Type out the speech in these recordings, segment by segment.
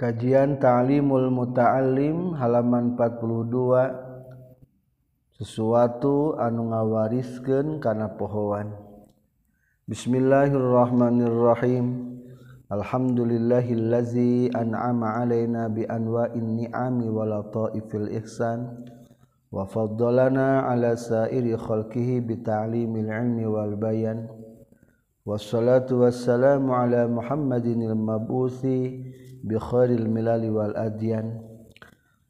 Kajian Ta'limul Muta'allim halaman 42 sesuatu anu ngawariskeun kana pohoan. Bismillahirrahmanirrahim. Alhamdulillahillazi an'ama 'alaina bi anwa'in ni'ami wa lataifil ihsan wa faddalana 'ala sa'iri khalqihi bi ta'limil 'ilmi wal bayan. Wassalatu wassalamu ala Muhammadinil mabuthi بخير الملال والأديان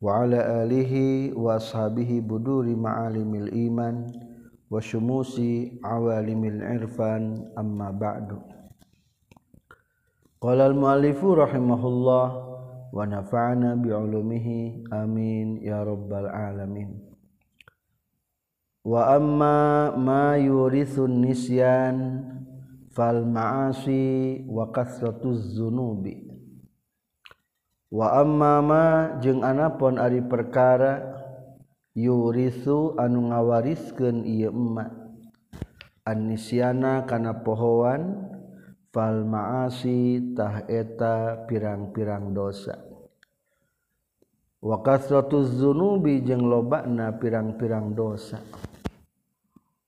وعلى آله وأصحابه بدور معالم الإيمان وشموس عوالم العرفان. أما بعد قال المؤلف رحمه الله ونفعنا بعلومه آمين يا رب العالمين. وأما ما يورث النسيان فالمعاصي وكثرة الذنوب. wa mama jeung anapun ari perkara yurisu anu ngawariskeun ieu emmak anisiana kana pohoan fal maasi tah eta pirang-pirang dosa. Wa kasratuz zunubi jeung lobana pirang-pirang dosa.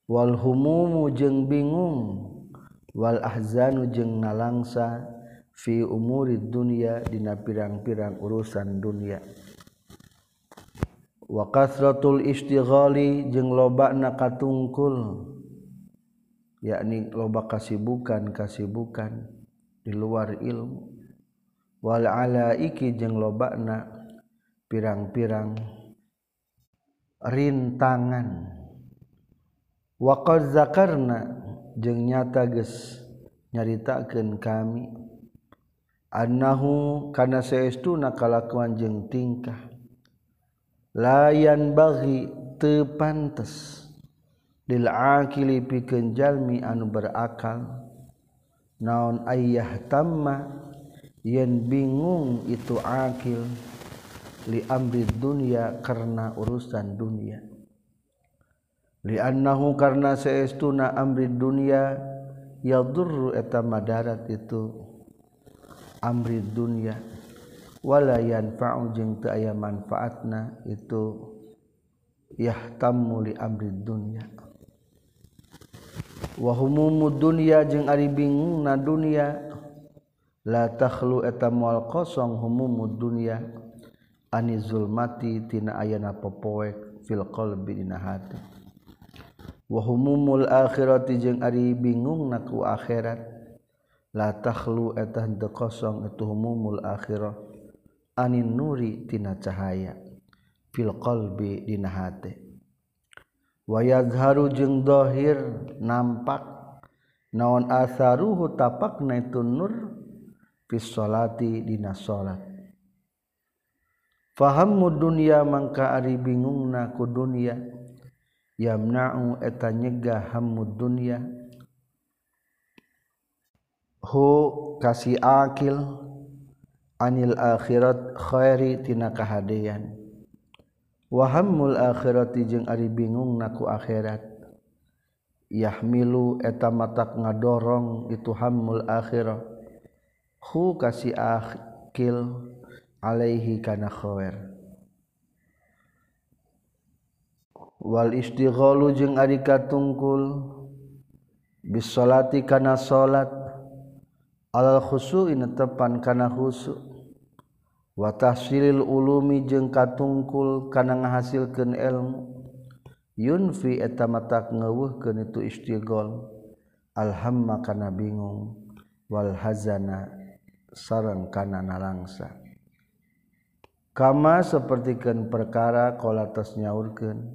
Wal humumu jeung bingung wal ahzanu jeung nalangsa. Fi umurid dunia dina pirang-pirang urusan dunia wa kasratul istighali jeung lobana katungkul yakni loba kasibukan kasibukan di luar ilmu. Wal alaiki jeung lobana pirang-pirang rintangan. Wa qad zakarna jeung nyata geus nyaritakeun kami annahu kana saestuna kalakuan jeung tingkah. Layan bagi teu pantes. Lil aqili pikeun jalmi anu berakal. Naon ayyah tamma yen bingung itu akil li amri dunya karena urusan dunia. Li annahu karena saestuna amri dunya yadurru eta madarat itu. amri dunya wala yanfa'u jeung teu aya manfaatna itu yahtammu li amri dunya wa humumu dunya jeung ari bingungna dunya la takhlu eta moal kosong humumu dunya ani zulmati tina ayana popoek fil qalbi dina hati. Wa humumul akhirati jeung ari bingungna ku akhirat. la takhlu eta henteu kosong itu humumul akhirah. Anin nuri tina cahaya fil qalbi dina hate wa yadharu jeung dohir nampak naon asaruhu tapakna itu nur fis salati dina salat. Fahammu dunya mangka ari bingungna ku dunya yamna'u eta nyegah hammu dunya kasih akil anil akhirat khairi tina kahadian wahammul akhirati jeung ari bingung naku akhirat. Yahmilu eta matak ngadorong itu hammul akhirah. Hu kasih akil alaihi kana khair. Wal istighalu jeung ari katungkul bis salati kana salat alal khusu ini tepan kana khusu. Watahsilil ulumi jeung katungkul kana ngahasilkeun ilmu. Yunfi eta matak ngeuweuhkeun itu istighol. Alhamma kana bingung. Wal hazana sareng kana nalangsa. Kama sapertikeun perkara qala tas nyaurkeun.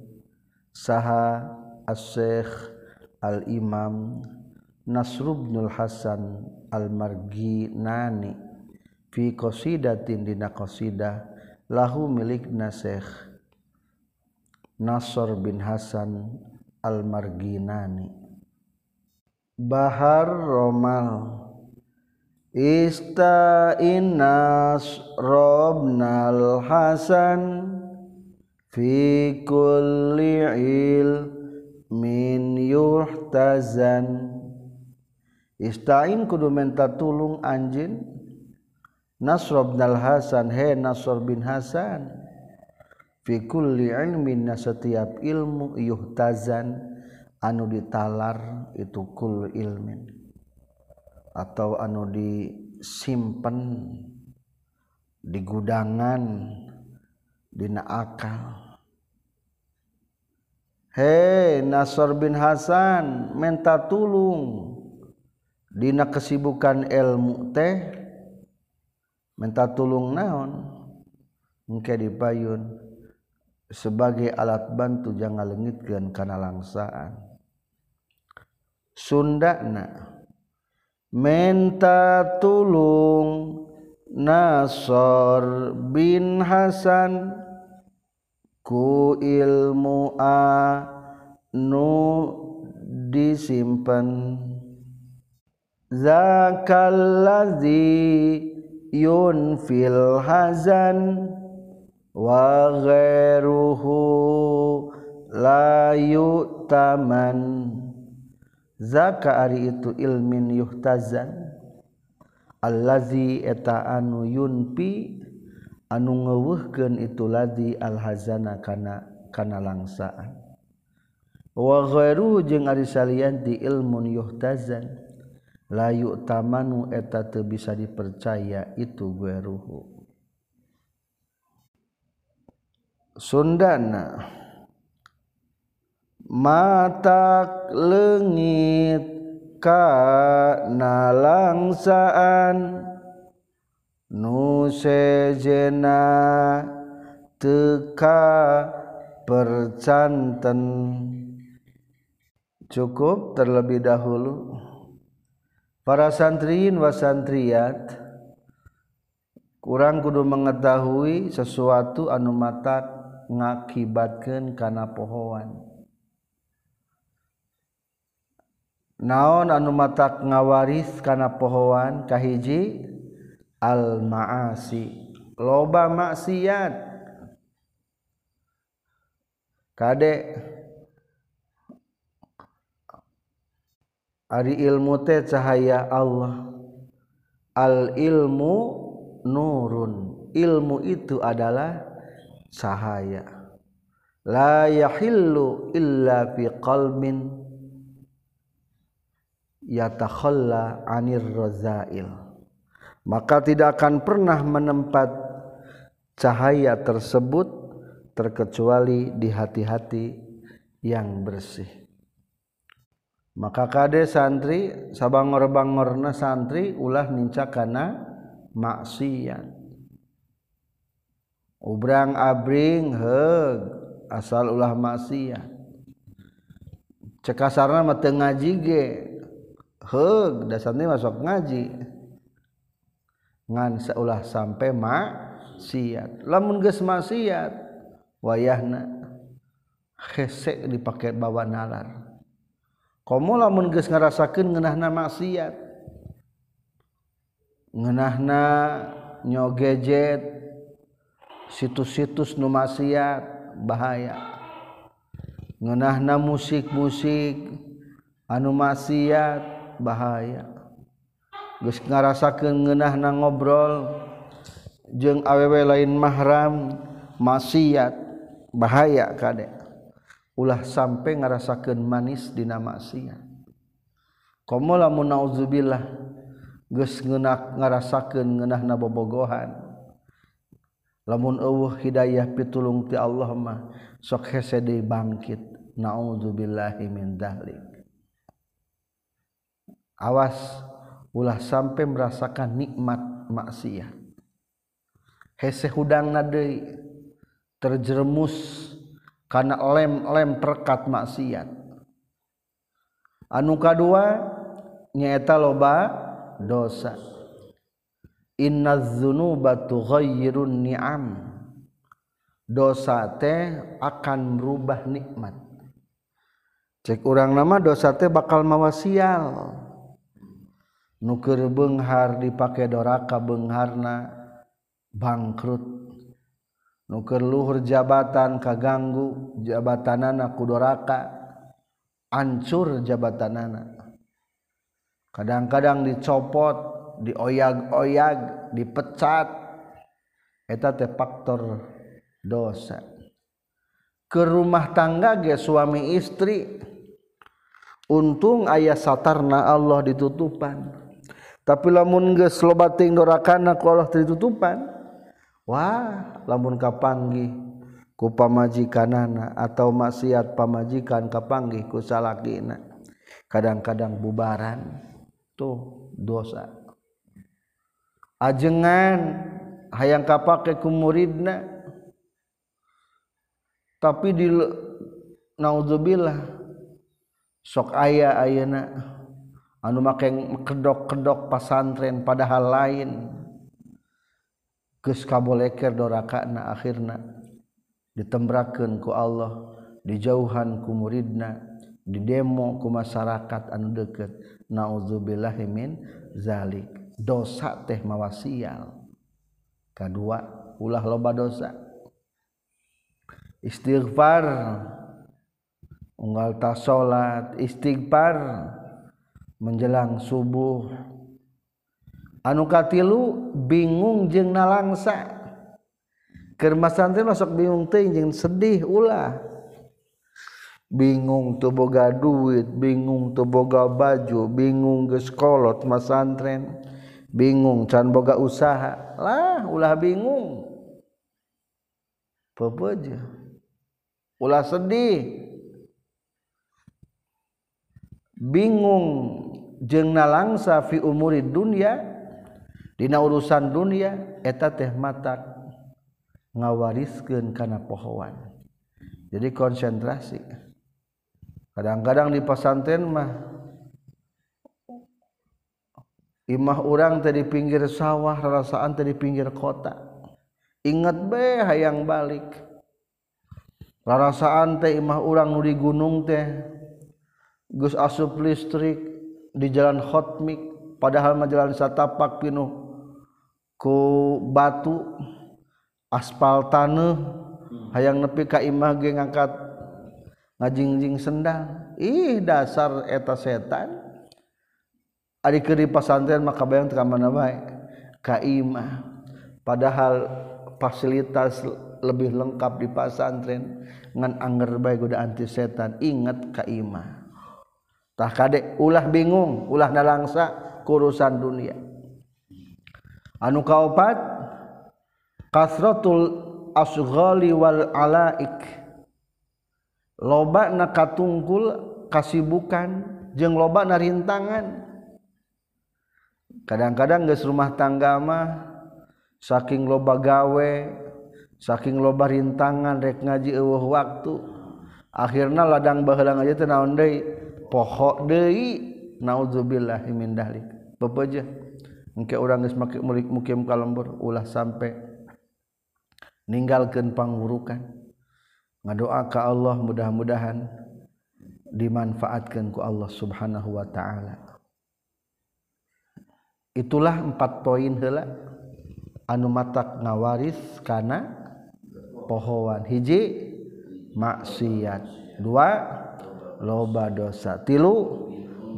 Saha as-syekh al-imam Nasrubnul Hasan almargi nani fi qasidatin dina qasidah lahu milik nasih Nasr bin Hasan almarginani. Bahar Romal Istainas Robnal Hasan fi kulli il min yuhtazan Istain kudu menta tulung anjin Nasr bin Hasan he Nasr bin Hasan. Fi kulli ilmin na setiap ilmu yuhtazan anu ditalar itu kul ilmin. Atau anu disimpen di gudangan dina akal. Hei Nasr bin Hasan menta tulung. Dina kesibukan ilmu teh menta tulung naon? Engke dipayun. Sebagai alat bantu jangan lengitkan karena langsaan Sundana menta tulung Nasor bin Hasan ku ilmu a nu disimpan zakallazi yun fil hazan wa ghairuhu la yutaman. Zaka ari itu ilmin yuhtazan. Allazi eta anu yunpi anu ngeuweuhkeun itu ladzi alhazana kana kana langsaan. Wa ghairuhu jeung ari salian di ilmun yuhtazan. layu tamanu eta te bisa dipercaya itu gue ruhu. Sundana mata lengit ka nalangsaan nusejena teka percanten. Cukup terlebih dahulu. para santriin wasantriat kurang kudu mengetahui sesuatu anu mata ngakibatkan karena pohoan naon anu mata ngawaris karena pohoan kahiji al maasi loba maksiat. Kadek hari ilmu teh cahaya Allah. Al-ilmu nurun. Ilmu itu adalah sahaya la yahillu illa fi qalbin yatakhalla 'anir razail. Maka tidak akan pernah menempat cahaya tersebut terkecuali di hati-hati yang bersih maka kade santri sabangor-bangorna santri ulah nincakana maksiat Ubrang abring heg asal ulah maksiat. Cekasarna mah ngaji ge. Heg dasarnya masuk ngaji. Ngan seulah sampai maksiat. Lamun geus maksiat wayahna hesek dipakai bawa nalar. komo lamun geus ngarasakeun ngeunahna maksiat. Ngeunahna nyogejet situs-situs nu maksiat bahaya. Ngeunahna musik-musik anu maksiat bahaya. Geus ngarasakeun ngeunahna ngobrol jeung awewe lain mahram maksiat bahaya kadek ulah sampai ngarasakan manis dina maksiat komo lamun nauzubillah geus ngenak ngarasakeun ngeunahna bobogohan lamun eueuh hidayah pitulung ti Allah mah sok hese deui bangkit nauzubillahi min dzalik awas ulah sampai merasakan nikmat maksiat. Hese hudangna deui terjerumus karena lem-lem terkat maksiat. Anu kedua nyaeta loba dosa. Innadzunuba tughayyirun ni'am. Dosa teh akan merubah nikmat. Cek orang nama dosa teh bakal mawasial. Nuker benghar dipakai doraka bengharna bangkrut. nuker luhur jabatan kaganggu jabatanana kudoraka ancur jabatanana. Kadang-kadang dicopot dioyag-oyag dipecat eta teh faktor dosa. Ke rumah tangga ge suami istri untung ayah satarna Allah ditutupan. Tapi lamun geus loba ting dorakana ku Allah ditutupan Wah lamun kapanggi ku pamajikanana atau maksiat pamajikan kapanggi ku salakina? Kadang-kadang bubaran tuh dosa. Ajengan hayang kapake ku muridna tapi di naudzubillah sok ayah ayana anu make kedok-kedok pasantren padahal lain. geus kaboleker dorakana akhirna. Ditembrakeun ku Allah dijauhan ku muridna didemo ku masyarakat anu deukeut. Naudzubillahi min zalik. Dosa teh mawasial. Kedua ulah loba dosa. Istighfar. Unggal tas salat istighfar. Menjelang subuh. Anu katilu bingung jeung nalangsa. Keur masantren masuk bingung teh jeung sedih ulah. Bingung tuh boga duit bingung tuh boga baju bingung geus kolot masantren bingung can boga usaha. Lah ulah bingung. Pepeje ulah sedih. Bingung jeung nalangsa fi umuri dunia Dina urusan dunia eta teh mata ngawariskeun kana pohoan. Jadi konsentrasi. Kadang-kadang di pesantren mah imah orang tadi pinggir sawah, rasaan tadi pinggir kota. Ingat be hayang balik. Rarasaan teh imah orang di gunung teh Gus asup listrik di jalan khotmik padahal mah jalan satapak pinuh ku batu aspal tanah hmm. hayang nepi ka imah ge ngangkat ngajingjing sendang. Ih dasar eta setan. Ari keur di pesantren maka bayang teu mana bae ka imah. Padahal fasilitas lebih lengkap di pesantren ngan anger bae goda anti setan. Ingat ka imah. Tah kadek ulah bingung ulah nalangsa kurusan dunia. anu kaopat? Kasratul asghali wal alaik. Loba na katungkul kasibukan jeung loba na rintangan. Kadang-kadang geus rumah tangga mah saking loba gawe saking loba rintangan rek ngaji eueuh waktu akhirna ladang baheula aja teh naon deui? Pohok deui. Naudzubillahi min dalik. Bebeja engke urang geus make mulik mukim ka lembur ulah sampai ninggalkeun pangurukan ngadoa ka Allah mudah-mudahan dimanfaatkan ku Allah Subhanahu wa taala. Itulah empat poin heula. Anu matak ngawaris kana pohoan. Hiji maksiat. Dua loba dosa. Tilu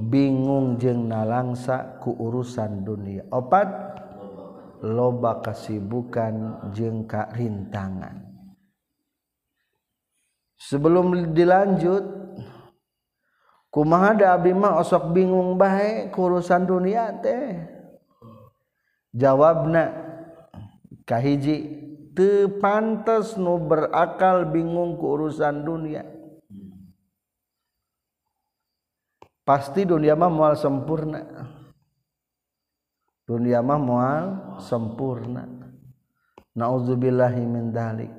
bingung jeng nalangsa ku urusan dunia. Opat loba kasibukan jeng rintangan sebelum dilanjut kumaha da osok bingung bae ku urusan dunia teh? Jawabnakahhiji te pantes nu berakal bingung ke urusan dunia pasti dunia mah mual sempurna. Dunia mah mual sempurna. Naudzubillahimindalik min dalik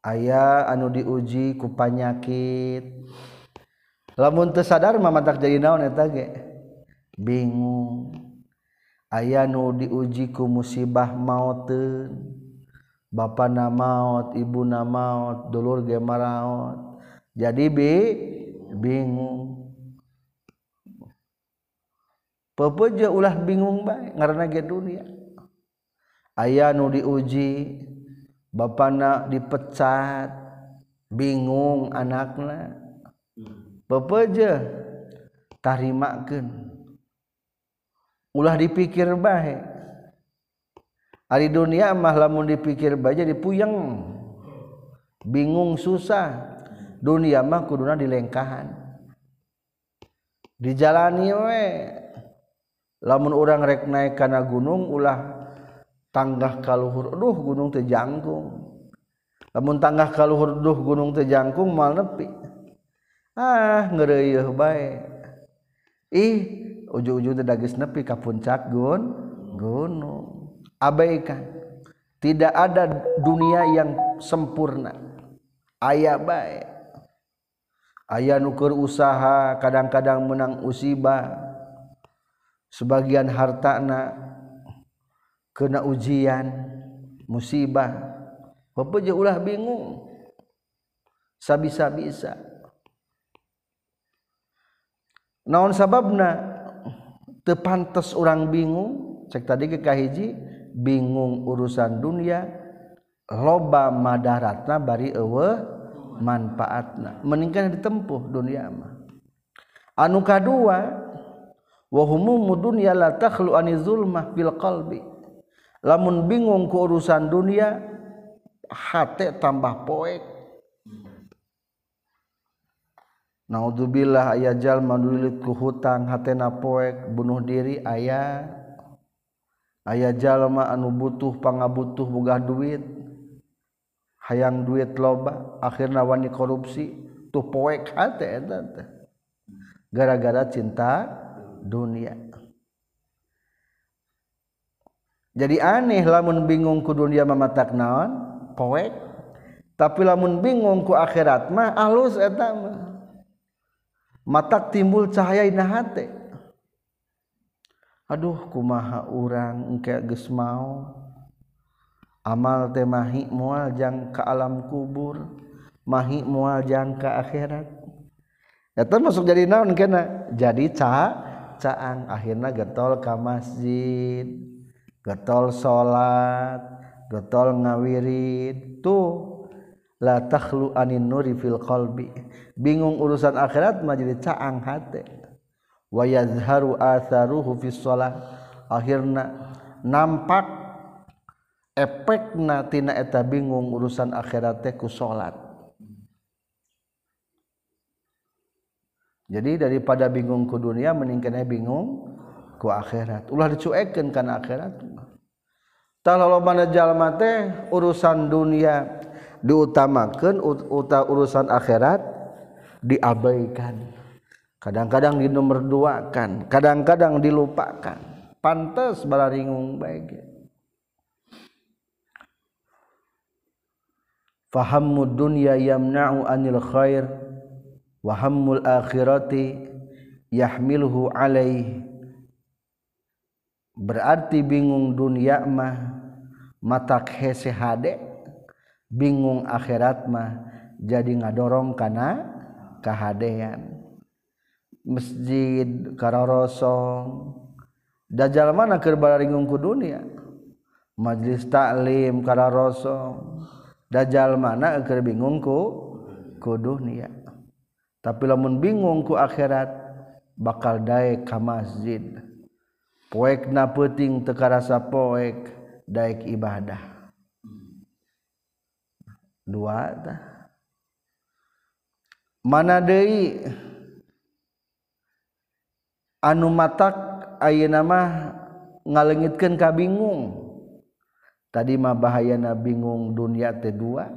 aya anu diuji ku panyakit. Lamun teu sadar mama tak jadi naon eta ge? Bingung. Aya nu diuji ku musibah mauteun Bapak na maut ibu na maut dulur ge maraot. Jadi bi bingung. pepeja ulah bingung bae karena ge dunia. Aya nu diuji bapana dipecat bingung anakna. Pepeja tarimakeun. Ulah dipikir bae. Ari dunia mah lamun dipikir bae jadi puyeng. Bingung susah. Dunia mah kuduna dilengkahan. Dijalani we. lamun orang rek naik kana gunung ulah tanggah kaluhur duh gunung tejangkung lamun tanggah kaluhur duh gunung tejangkung mal nepi. Ah ngereyeh baik ih ujung-ujung dagis nepi ka puncak gun gunung. Abaikan. Tidak ada dunia yang sempurna. Ayah baik ayah nuker usaha kadang-kadang menang usibah. sebagian hartana kena ujian musibah. Pepeje ulah bingung. Sabisa-bisa. Naon sababna? Tepantes orang bingung. Cek tadi ke kahiji bingung urusan dunia. Loba madaratna bari eueuh manfaatna. Meningkat ditempuh dunia mah. Anu kadua wa humumu dunya la takhlu ani zulmah fil qalbi. Lamun bingung ku urusan dunia hate tambah poek. Naudzubillah aya jalma nulit ku hutang hatena poek bunuh diri aya. Aya jalma anu butuh pangabutuh bogah duit. Hayang duit loba akhirna wani korupsi. Tuh poek hate gara-gara cinta dunia. Jadi aneh lamun bingung ku dunia mamatak naon? Poek. Tapi lamun bingung ku akhirat mah alus eta mah. Matak timbul cahaya dina hate aduh kumaha urang engke geus mau? Amal teh mahi moal jang ka alam kubur mahi moal jang ka akhirat. Eta masuk jadi naon kena? Jadi cahaya caang akhirnya getol ka masjid getol salat getol ngawirid. Tuh la takhlu anin nuri fil qalbi. Bingung urusan akhirat mah jadi caang hate. Wa yazharu atharuhu fis shalah akhirna nampak efekna tina eta bingung urusan akhirat teh ku salat jadi daripada bingung ku dunia meningkatnya bingung ku akhirat. Ulah dicuekeun kana akhirat. Mana jalma teh urusan dunia diutamakan uta urusan akhirat diabaikan. Kadang-kadang di nomor dua kan kadang-kadang dilupakan. Pantas balaringung baik. Fahammud dunya yamna'u anil khair wahammul akhirati yahmiluhu alaih. Berarti bingung dunia mah matak hesehade bingung akhirat mah jadi ngadorong kana kahadean. Masjid karorosong dajjal mana keur bararingung ku dunia? Majlis taklim karorosong dajjal mana keur bingung ku ku dunia? tapi lamun bingung ku akhirat bakal daek ka masjid. Poek na peting teka rasa poek daek ibadah. Dua dah mana deui? Anu matak ayeuna mah ngalengitkeun ka bingung. Tadi mah bahayana bingung dunia teh dua.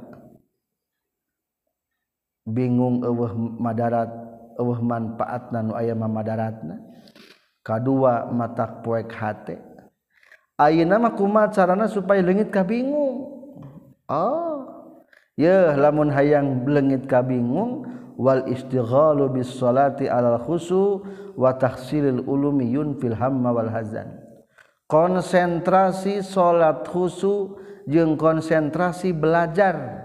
bingung eueuh madarat eueuh manfaatna nu aya mah madaratna. Kadua matak poek hate. Ayeuna mah kumaha carana supaya leungit ka bingung? Oh ye lamun hayang leungit ka bingung wal istighalu bis salati alal khusu wa tahsilil ulumi yun fil hamma wal hazan. Konsentrasi salat khusu jeung konsentrasi belajar.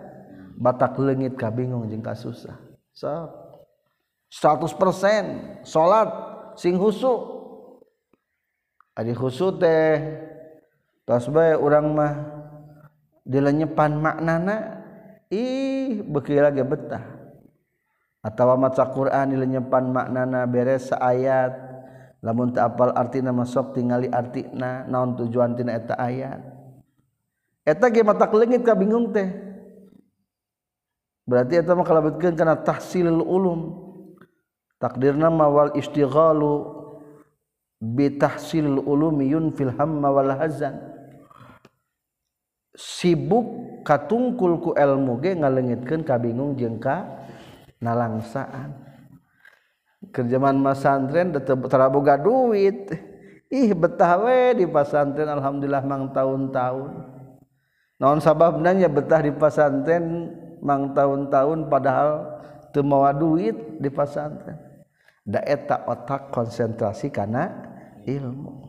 Batak leungit ka bingung jeung ka susah. So, 100% salat sing husu. Ari husu teh tos bae urang mah dilenyepan maknana ih beki lagi betah. Atawa maca Quran dilenyepan maknana beres ayat lamun teu apal artina sok tingali artina naon tujuan tina eta ayat. Eta ge matak leungit ka bingung teh. berarti eta mah kalebetkeun kana tahsilul ulum. Takdirna mawal istighalu bi tahsilul ulumi yunfil hamma wal hazan. Sibuk katungkul ku ilmu ge ngalengitkeun kabingung jeung ka nalangsaan. Kerjaman masantren teraboga duit. Ih betah we di pasantren alhamdulillah mang tahun-tahun. Naon sabab nanya betah di pasantren? mang tahun-tahun padahal temawa duit di pesantren daeta otak konsentrasi karena ilmu.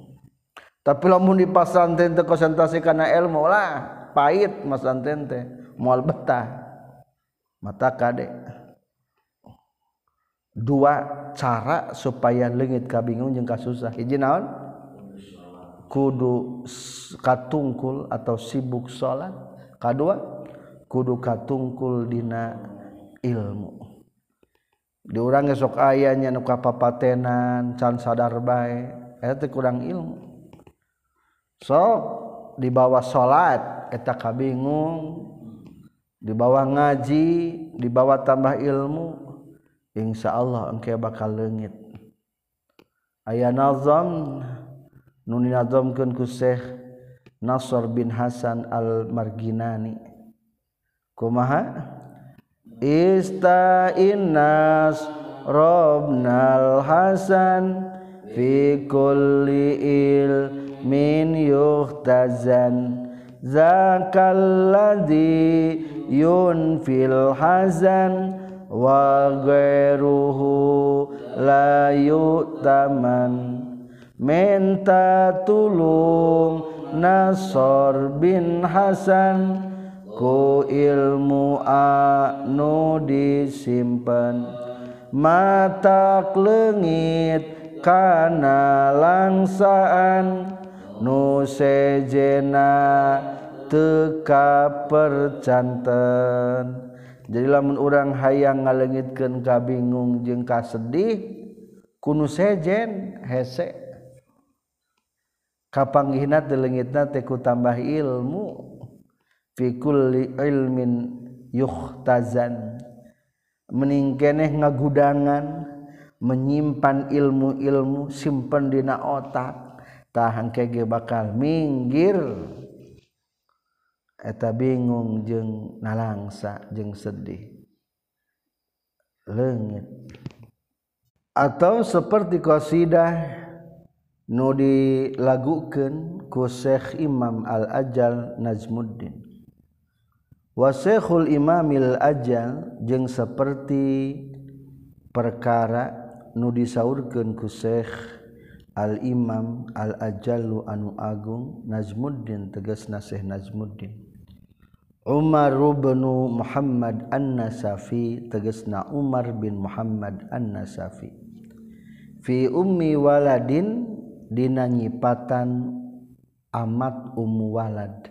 Tapi lamun di pesantren teh konsentrasi karena ilmu lah pahit mas pesantren teh moal betah. Mata kade. Dua cara supaya lengit kabingung jeung kasusah hiji naon? Kudu katungkul atau sibuk salat kadua kudu katungkul dina ilmu. Diurang esok ayahnya nuka papatenan can sadar bae eta kurang ilmu. Sok dibawa salat eta kabingung. Dibawa ngaji dibawa tambah ilmu insya Allah engke bakal leungit. Aya nazam nu ninazamkeun ku Syekh Nasr bin Hasan Al-Marginani. Kumaha istainas robnal hasan fi kulli ilmin yuhtazan. Zakal ladzi yunfil hazan wageruhu layu taman menta tulung Nasor bin Hasan ku ilmu anu disimpen mata lengit kana langsaan. Nu sejena teka percanten jadi lamun orang hayang ngalengitkeun kabingung jeung kasedih kuno sejen hese. Kapanggihna telengitna teh ku tambah ilmu. fikulli ilmin yuhtazan. Meningkeneh ngagudangan menyimpan ilmu-ilmu simpen dina otak tahan kege bakal minggir. Eta bingung jeng nalangsa jeng sedih. Lengit atau seperti qasidah nu dilagukeun ku Syekh Imam Al Ajal Najmuddin. wasekhul imamil ajal jeung seperti perkara nu disaurkeun ku Syekh Al Imam Al Ajallu anu agung Najmuddin tegas Syekh Najmuddin. Umar bin Muhammad An-Nasafi tegasna Umar bin Muhammad An-Nasafi. Fi ummi waladin dina nyipatan amat ummu walad.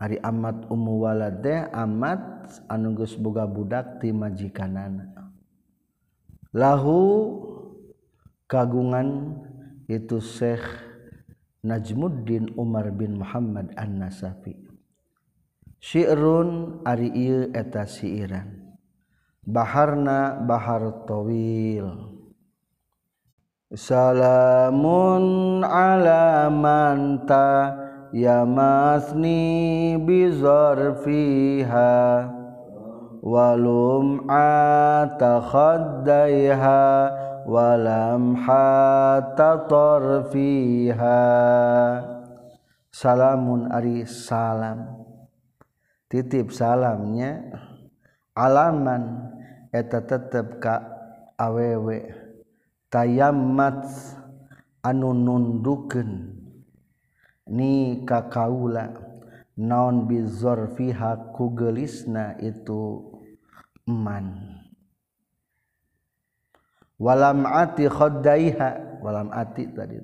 Ari amat umuwala teh amat anugus boga budak ti majikanana lahu kagungan itu Syekh Najmuddin Umar bin Muhammad An-Nasafi. Syi'run ari ieu eta siiran Baharna bahar tawil. Salamun ala manta alamanta yamasni bizor fiha walum atakhadaiha walam hatta torfiha Salamun ari salam. Titip salamnya alaman eta tetep ka awewe. Tayammat anu nundukeun ni ka kaula naon bizor fiha ku gelisna itu man walam ati khaddaiha walam ati tadi.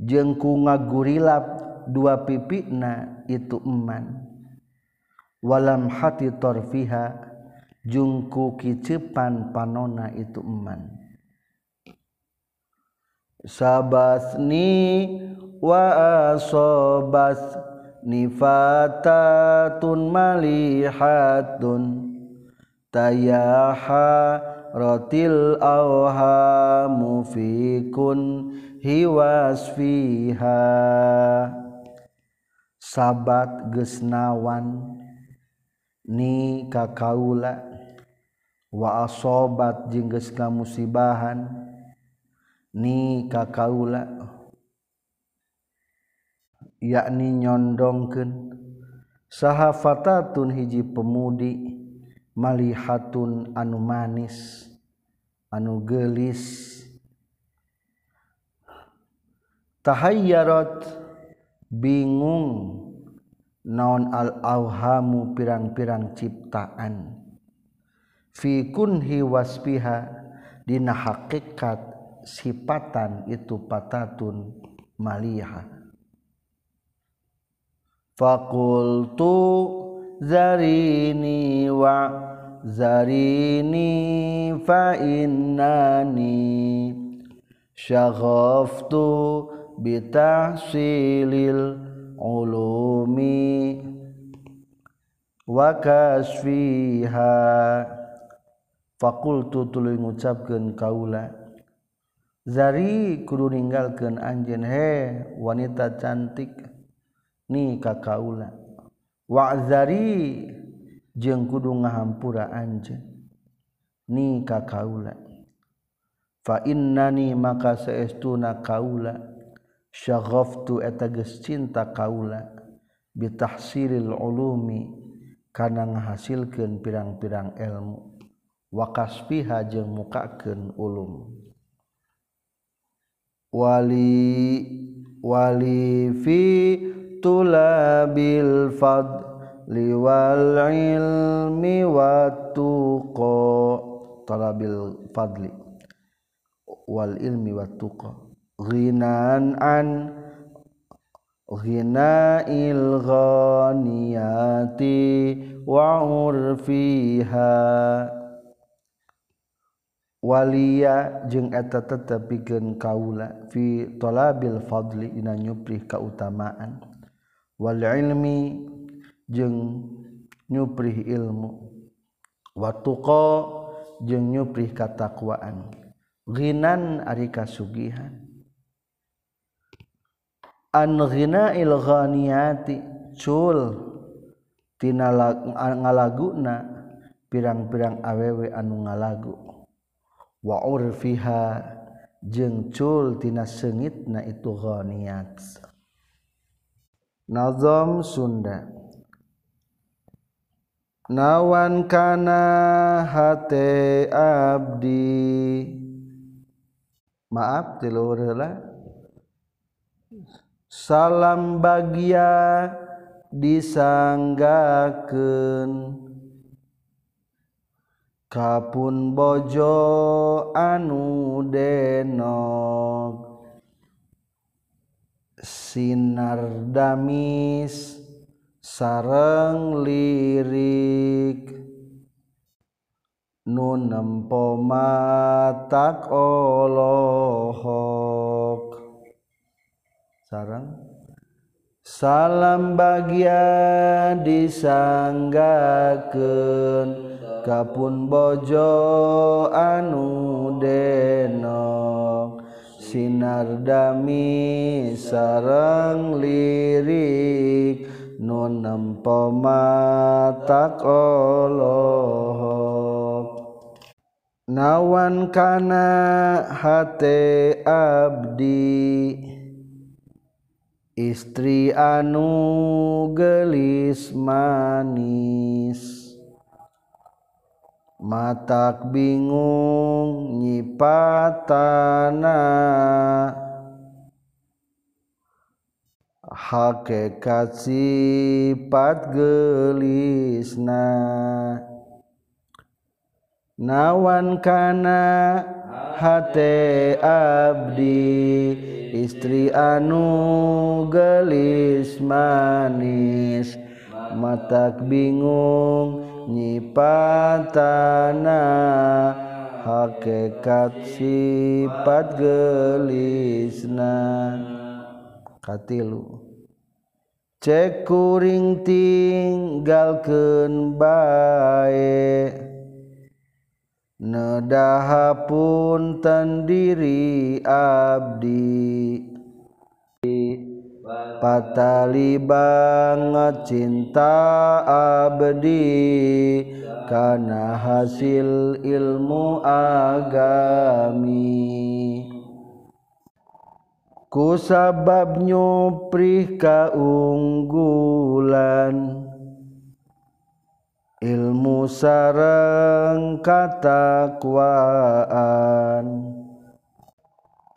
Jeung ku ngagurilap dua pipina itu eman. Walam hati torfiha jungku kicepan panona itu eman. Sabasni waasobat nifatatun malihatun tayaha rotil auha mufikun hiwas fiha. Sabat gesnawan ni kakaula. Wa asobat jingges musibahan ni kakaula. yakni nyondongken sahafatatun hiji pemudi malihatun anu manis anu gelis. Tahayyarat bingung naon al-awhamu pirang-pirang ciptaan. Fi kunhi waspiha dina hakikat sifatan itu patatun malihah. Fakultu zarini wa zarini fa innani syaghaftu bitahsilil ulumi wa kasfiha. Fakultu tuluy ngucapkeun kaula Zari kudu ninggalkeun anjeun he wanita cantik ni ka kaula wazari jeung kudu ngahampura anjeun ni ka kaula fa innani maka saestuna kaula. Syaghaftu eta geus cinta kaula. Bi tahsilil ulumi kana ngahasilkeun pirang-pirang ilmu. Wa kasfiha jeung mukakeun ulum. Wali wali fi tulabil fadli wal ilmi wat tuqa. Talabil fadli wal ilmi wat tuqa. Ghinan an ghina il ghaniyati wa urfiha Walia jeung eta tetepiken kaula fi tolabil fadli ina nyupri kautamaan wal ilmi jeung nyuprih ilmu. Watuqa jeung nyuprih katakwaan. Ghinan ari kasugihan. An ghinail ghaniyati cul tina ngalaguna pirang-pirang awewe anu ngalagu. Wa urfiha jeung cul tina sengitna itu ghaniyat. Nazam Sunda. Nawan kana hate abdi. Maaf tilurlah salam bagia disanggakeun. Kapun bojo anu denok sinar damis sareng lirik. Nun nempo matak olohok. Sarang salam bagian disanggakeun. Kapun bojo anu denok sinar dami sarang lirik nun nempo matak nawan kana hate abdi istri anu gelis manis mata bingung nyipatana. Hakekat sifat gelisna. Nawan kana hate abdi istri anu gelis manis. Matak bingung nyipatana hakekat sifat gelisna. Katilu. Cekuring tinggalkeun bae. Nedaha pun tandiri abdi patali banget cinta abdi karena hasil ilmu agami. Ku sabab nyuprih kaunggulan ilmu sareng katakwaan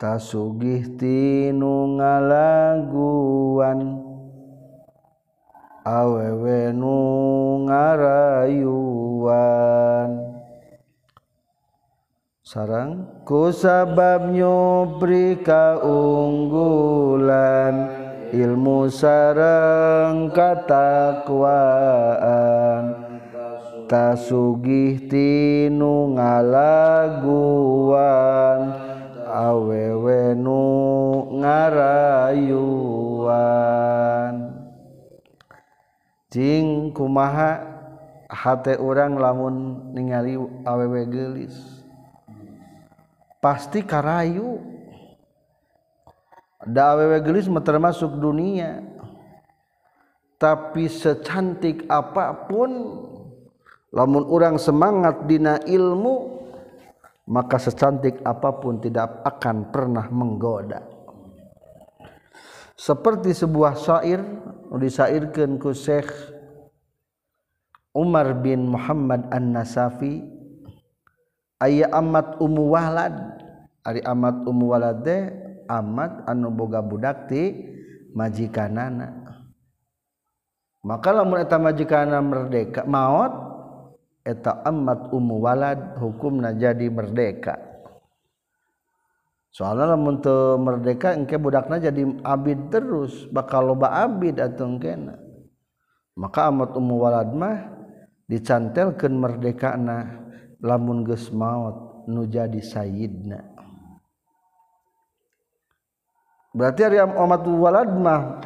tasugih tinu ngalaguan. Awewe nu ngarayuan. Sarang ku sabab nyupri kaunggulan ilmu sareng katakwaan. Tasugih tinu ngalaguan awewe nu ngarayuan. Jing kumaha hate orang lamun ningali awewe gelis pasti karayu. Da awewe gelis termasuk dunia. Tapi secantik apapun lamun orang semangat dina ilmu maka secantik apapun tidak akan pernah menggoda. Seperti sebuah syair disairkan ku Syekh Umar bin Muhammad An-Nasafi aya amat umu walad ari amat umu walad de amat anu boga budak ti majikanana. Maka lamun eta majikanana merdeka maot eta amat umu walad hukumna jadi merdeka. Soalnya lamun teu merdeka engke budakna jadi abid terus. Bakal loba abid atuh engkena. Maka amat umu walad mah dicantelkeun merdekana. Lamun geus maut nu jadi sayyidna. Berarti ari amat walad mah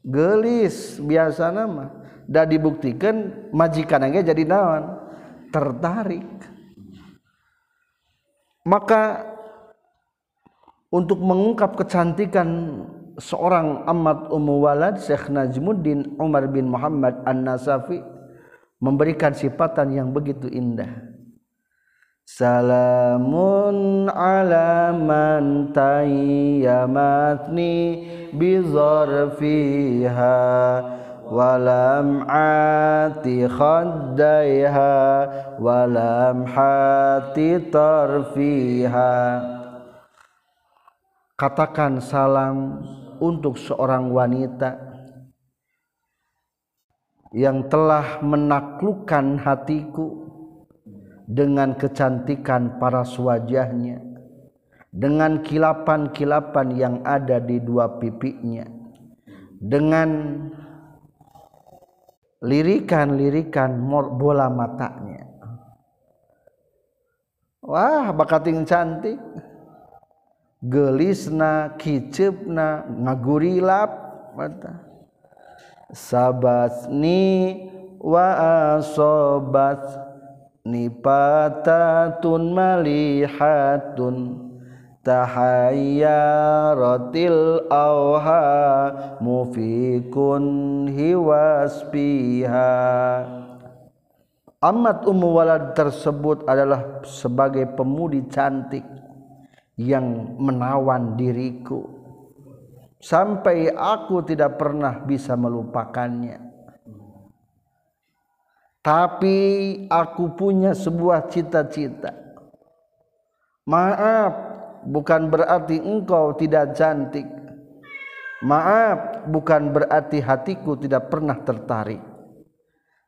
gelis biasa mah da dibuktikan majikan jadi naon? Tertarik. Maka untuk mengungkap kecantikan seorang amat ummu walad Syekh Najmuddin Umar bin Muhammad An-Nasafi memberikan sifatan yang begitu indah. Salamun ala man tayyamatni bi zarfiha walam ati khaddaiha walam hati tarfiha. Katakan salam untuk seorang wanita yang telah menaklukkan hatiku dengan kecantikan para wajahnya dengan kilapan-kilapan yang ada di dua pipinya dengan lirikan-lirikan bola matanya. Wah bakating cantik. Gelisna kicipna ngagurilap mata. Sabasni wa asobat nipatatun malihatun tahayyaratil auha mufikun hiwaspiha Amat Ummu Walad tersebut adalah sebagai pemudi cantik yang menawan diriku. Sampai aku tidak pernah bisa melupakannya. Tapi aku punya sebuah cita-cita. Maaf bukan berarti engkau tidak cantik. Maaf bukan berarti hatiku tidak pernah tertarik.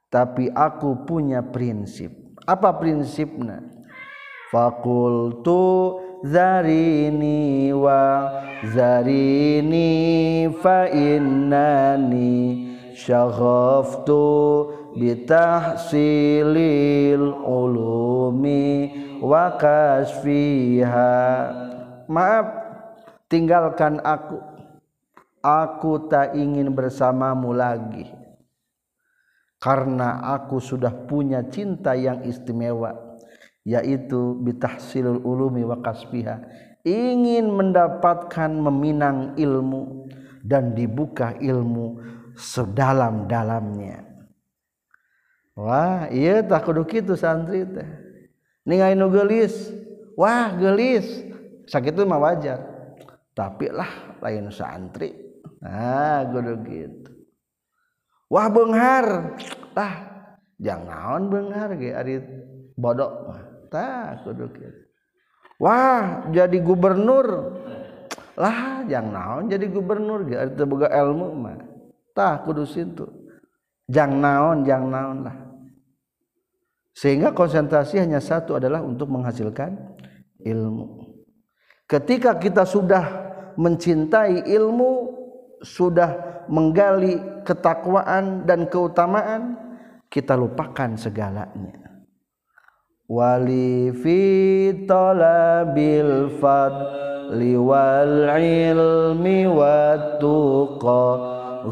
Tapi aku punya prinsip. Apa prinsipnya? Fakultu zarini wa zarini fa innani syaghaftu bitahsilil ulumi wakasfiha maaf tinggalkan aku. Aku tak ingin bersamamu lagi. Karena aku sudah punya cinta yang istimewa yaitu bitahsilul ulumi wa kasfiha ingin mendapatkan meminang ilmu dan dibuka ilmu sedalam-dalamnya. Wah iya tak kudu kitu santri teh ningali nu gelis. Wah gelis. Sakit mah wajar. Tapi lah lain santri. Nah kudu gitu. Wah benghar. Lah jangan benghar ge ari bodok mah. Tah kudu gitu. Wah jadi gubernur. Lah jangan naon jadi gubernur ge ari teu boga ilmu mah. Tah kudu situ. Jang naon jang naon lah sehingga konsentrasi hanya satu adalah untuk menghasilkan ilmu. Ketika kita sudah mencintai ilmu sudah menggali ketakwaan dan keutamaan kita lupakan segalanya. Wali fi ilmi wat tuqa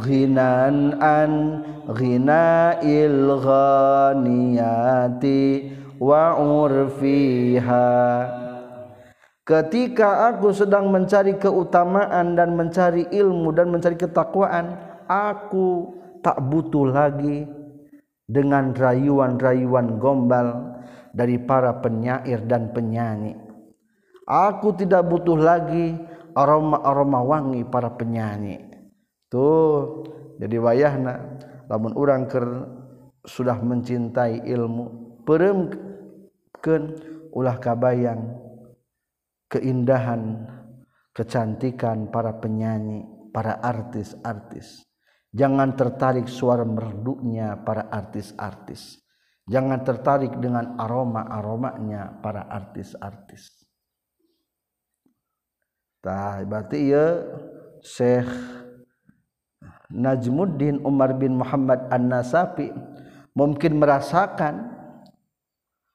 ghinan an ghina'il ghaniyati wa urfiha ketika aku sedang mencari keutamaan dan mencari ilmu dan mencari ketakwaan aku tak butuh lagi dengan rayuan-rayuan gombal dari para penyair dan penyanyi. Aku tidak butuh lagi aroma-aroma wangi para penyanyi. Tuh jadi wayahna lamun orang ker sudah mencintai ilmu peremkeun ulah kabayang keindahan kecantikan para penyanyi para artis-artis. Jangan tertarik suara merdunya para artis-artis. Jangan tertarik dengan aroma-aromanya para artis-artis. Tah berarti ya Syekh Najmuddin Umar bin Muhammad An-Nasafi mungkin merasakan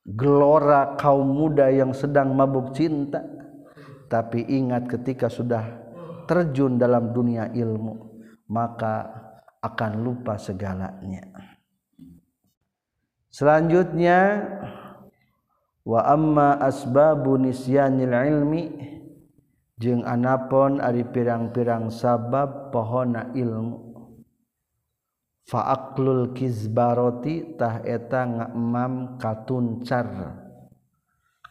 gelora kaum muda yang sedang mabuk cinta tapi ingat ketika sudah terjun dalam dunia ilmu maka akan lupa segalanya. Selanjutnya wa amma asbabu nisyanil ilmi jeung anapun ari pirang-pirang sabab pohona ilmu faaklul kizbarotitah eta ngamam katuncar.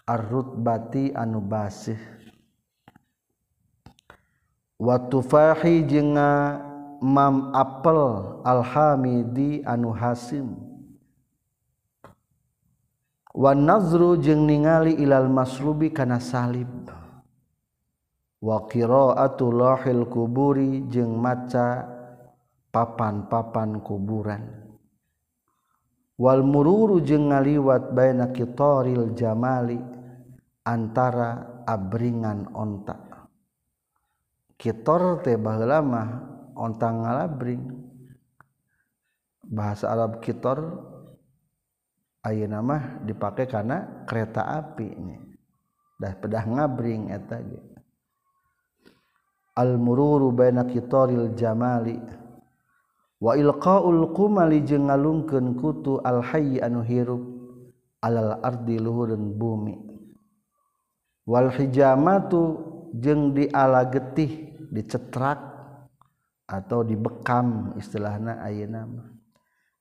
Arrut bati anu basih. Watufahi jenga mam apel alhamidi anu hasim. Wan nazru jeung ningali ilal masrubi kana salib. Wa qiraatu lahil kuburi jeung maca papan-papan kuburan. Wal mururu jeung ngaliwat baina qitaril jamali antara abringan onta. Kitor teh baheula mah onta ngalabring. Bahasa Arab kitor ayeuna mah dipake kana kereta api nya. Dah pedah ngabring eta ge. Al mururu baina qitaril jamali wa ilqaul qumali jeung ngalungkeun kutu al hayy anu hirup alal ardi luhureun bumi. Wal hijamatu jeung dialagetih dicetrak atau dibekam istilahna ayeuna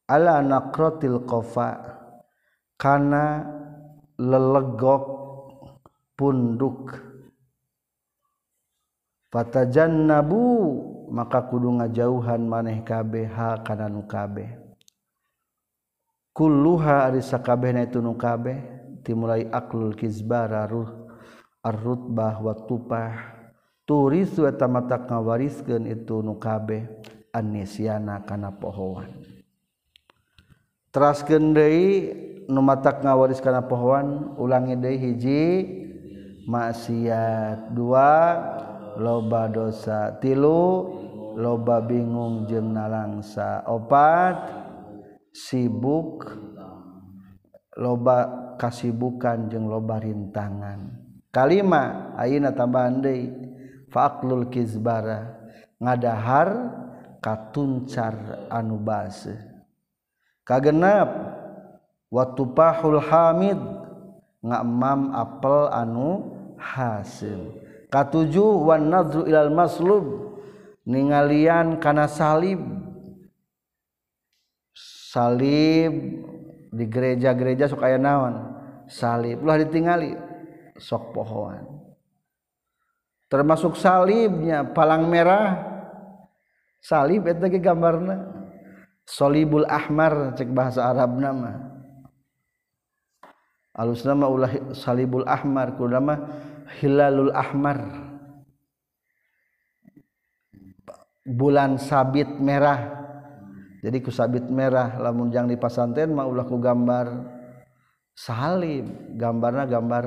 ala naqratil qafa kana lelegok punduk. fatajan nabu maka kudu ngajauhan maneh kabeh ha kana nu kabeh. Kulluha ari sakabehna itu nu kabeh timulai aklul kizbara ruh ar-rutbah wa tupah turis wa tamata ngawariskeun itu nu kabeh anisiana kana pohoan. Teraskeun deui nu matak ngawaris kana pohoan ulangi deui hiji maksiat. Dua loba dosa tilu loba bingung jeung nalangsa opat sibuk loba kasibukan jeung loba rintangan. Kalima ayeuna tambahan deui faqlul kizbara ngadahar katuncar anu base kagenap watupahul hamid ngamam apel anu hasil katuju wan nadru ilal maslub. Ningalian kana salib. Salib di gereja-gereja sok aya naon? Salib. Ulah ditingali sok pohoan termasuk salibnya palang merah. Salib eta ge gambarna. Solibul ahmar cek bahasa Arab nama alus nama ulah salibul ahmar kudu nama hilalul ahmar. Bulan sabit merah. Jadi ku sabit merah lamun jang di pasanten mah ulah ku gambar salib gambarna gambar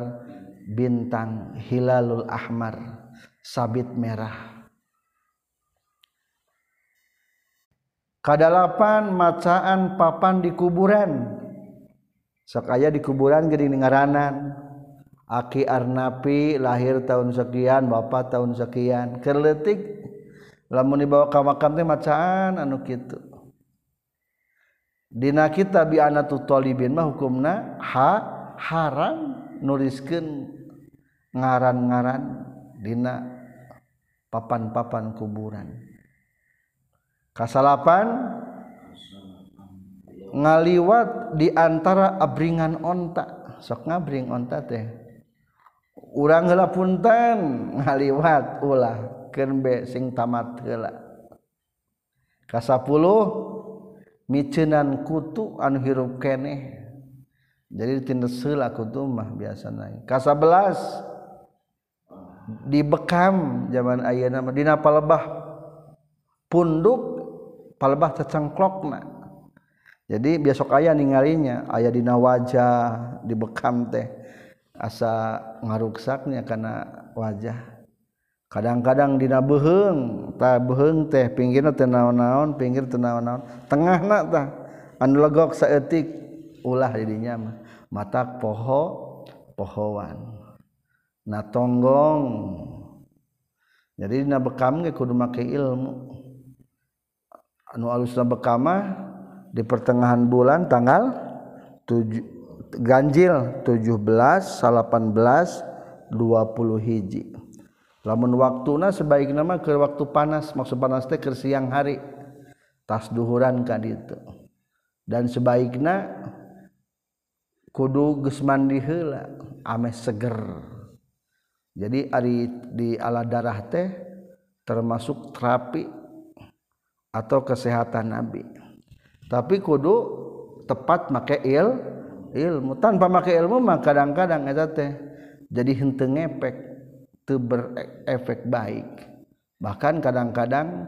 bintang hilalul ahmar. Sabit merah. Kadalapan macaan papan di kuburan. Sok aya di kuburan geuning ngaranan. Aki Arnapi lahir tahun sekian Bapak tahun sekian. Keletik lamun dibawa ka makam teh macaan anu kitu. Dina kita bi anatu talibin mah hukumna ha haram nuliskeun ngaran-ngaran dina papan-papan kuburan. Kasalapan ngaliwat di antara abringan onta. Sok ngabring onta teh. urang heula punten ngaliwat ulah keun be sing tamat heula. Ka 10 micenan kutu anu hirup keneh. Jadi ditindas heula kutu mah biasana. Ka 11 dibekam zaman ayeuna mah dina palebah. Punduk palebah tecengklokna jadi besok ayah ningalinya ayah dina wajah dibekam teh. asa ngaruksaknya karena wajah. Kadang-kadang dina beheng ta beheng teh pinggirna teu naon-naon pinggir teu naon-naon. Tengahna tah anu legok saeutik ulah di dinya mah. Matak poho pohoan na tonggong. Jadi dina bekam ge kudu make ilmu. Anu alusna bekama di pertengahan bulan tanggal 7 ganjil 17 18 20 hiji. Lamun waktuna sebaik nama ke waktu panas maksud panas teh ke siang hari tas duhuran kan itu dan sebaiknya kudu geus mandi heula ame seger. Jadi ari di ala darah teh termasuk terapi atau kesehatan nabi. Tapi kudu tepat make il ilmu. Tanpa pakai ilmu mah kadang-kadang eta teh jadi henteu ngepek teu berefek baik. Bahkan kadang-kadang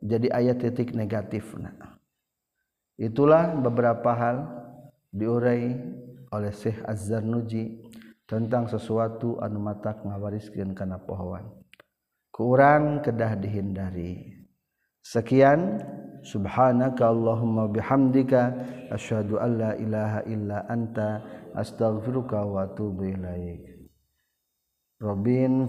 jadi ayat titik negatif nah. itulah beberapa hal diurai oleh Syekh Az-Zarnuji tentang sesuatu anu matak ngawariskeun kana pohon kurang kedah dihindari. Sekian subhanaka Allahumma bihamdika asyhadu an la ilaha illa anta astaghfiruka wa atubu ilaik Robin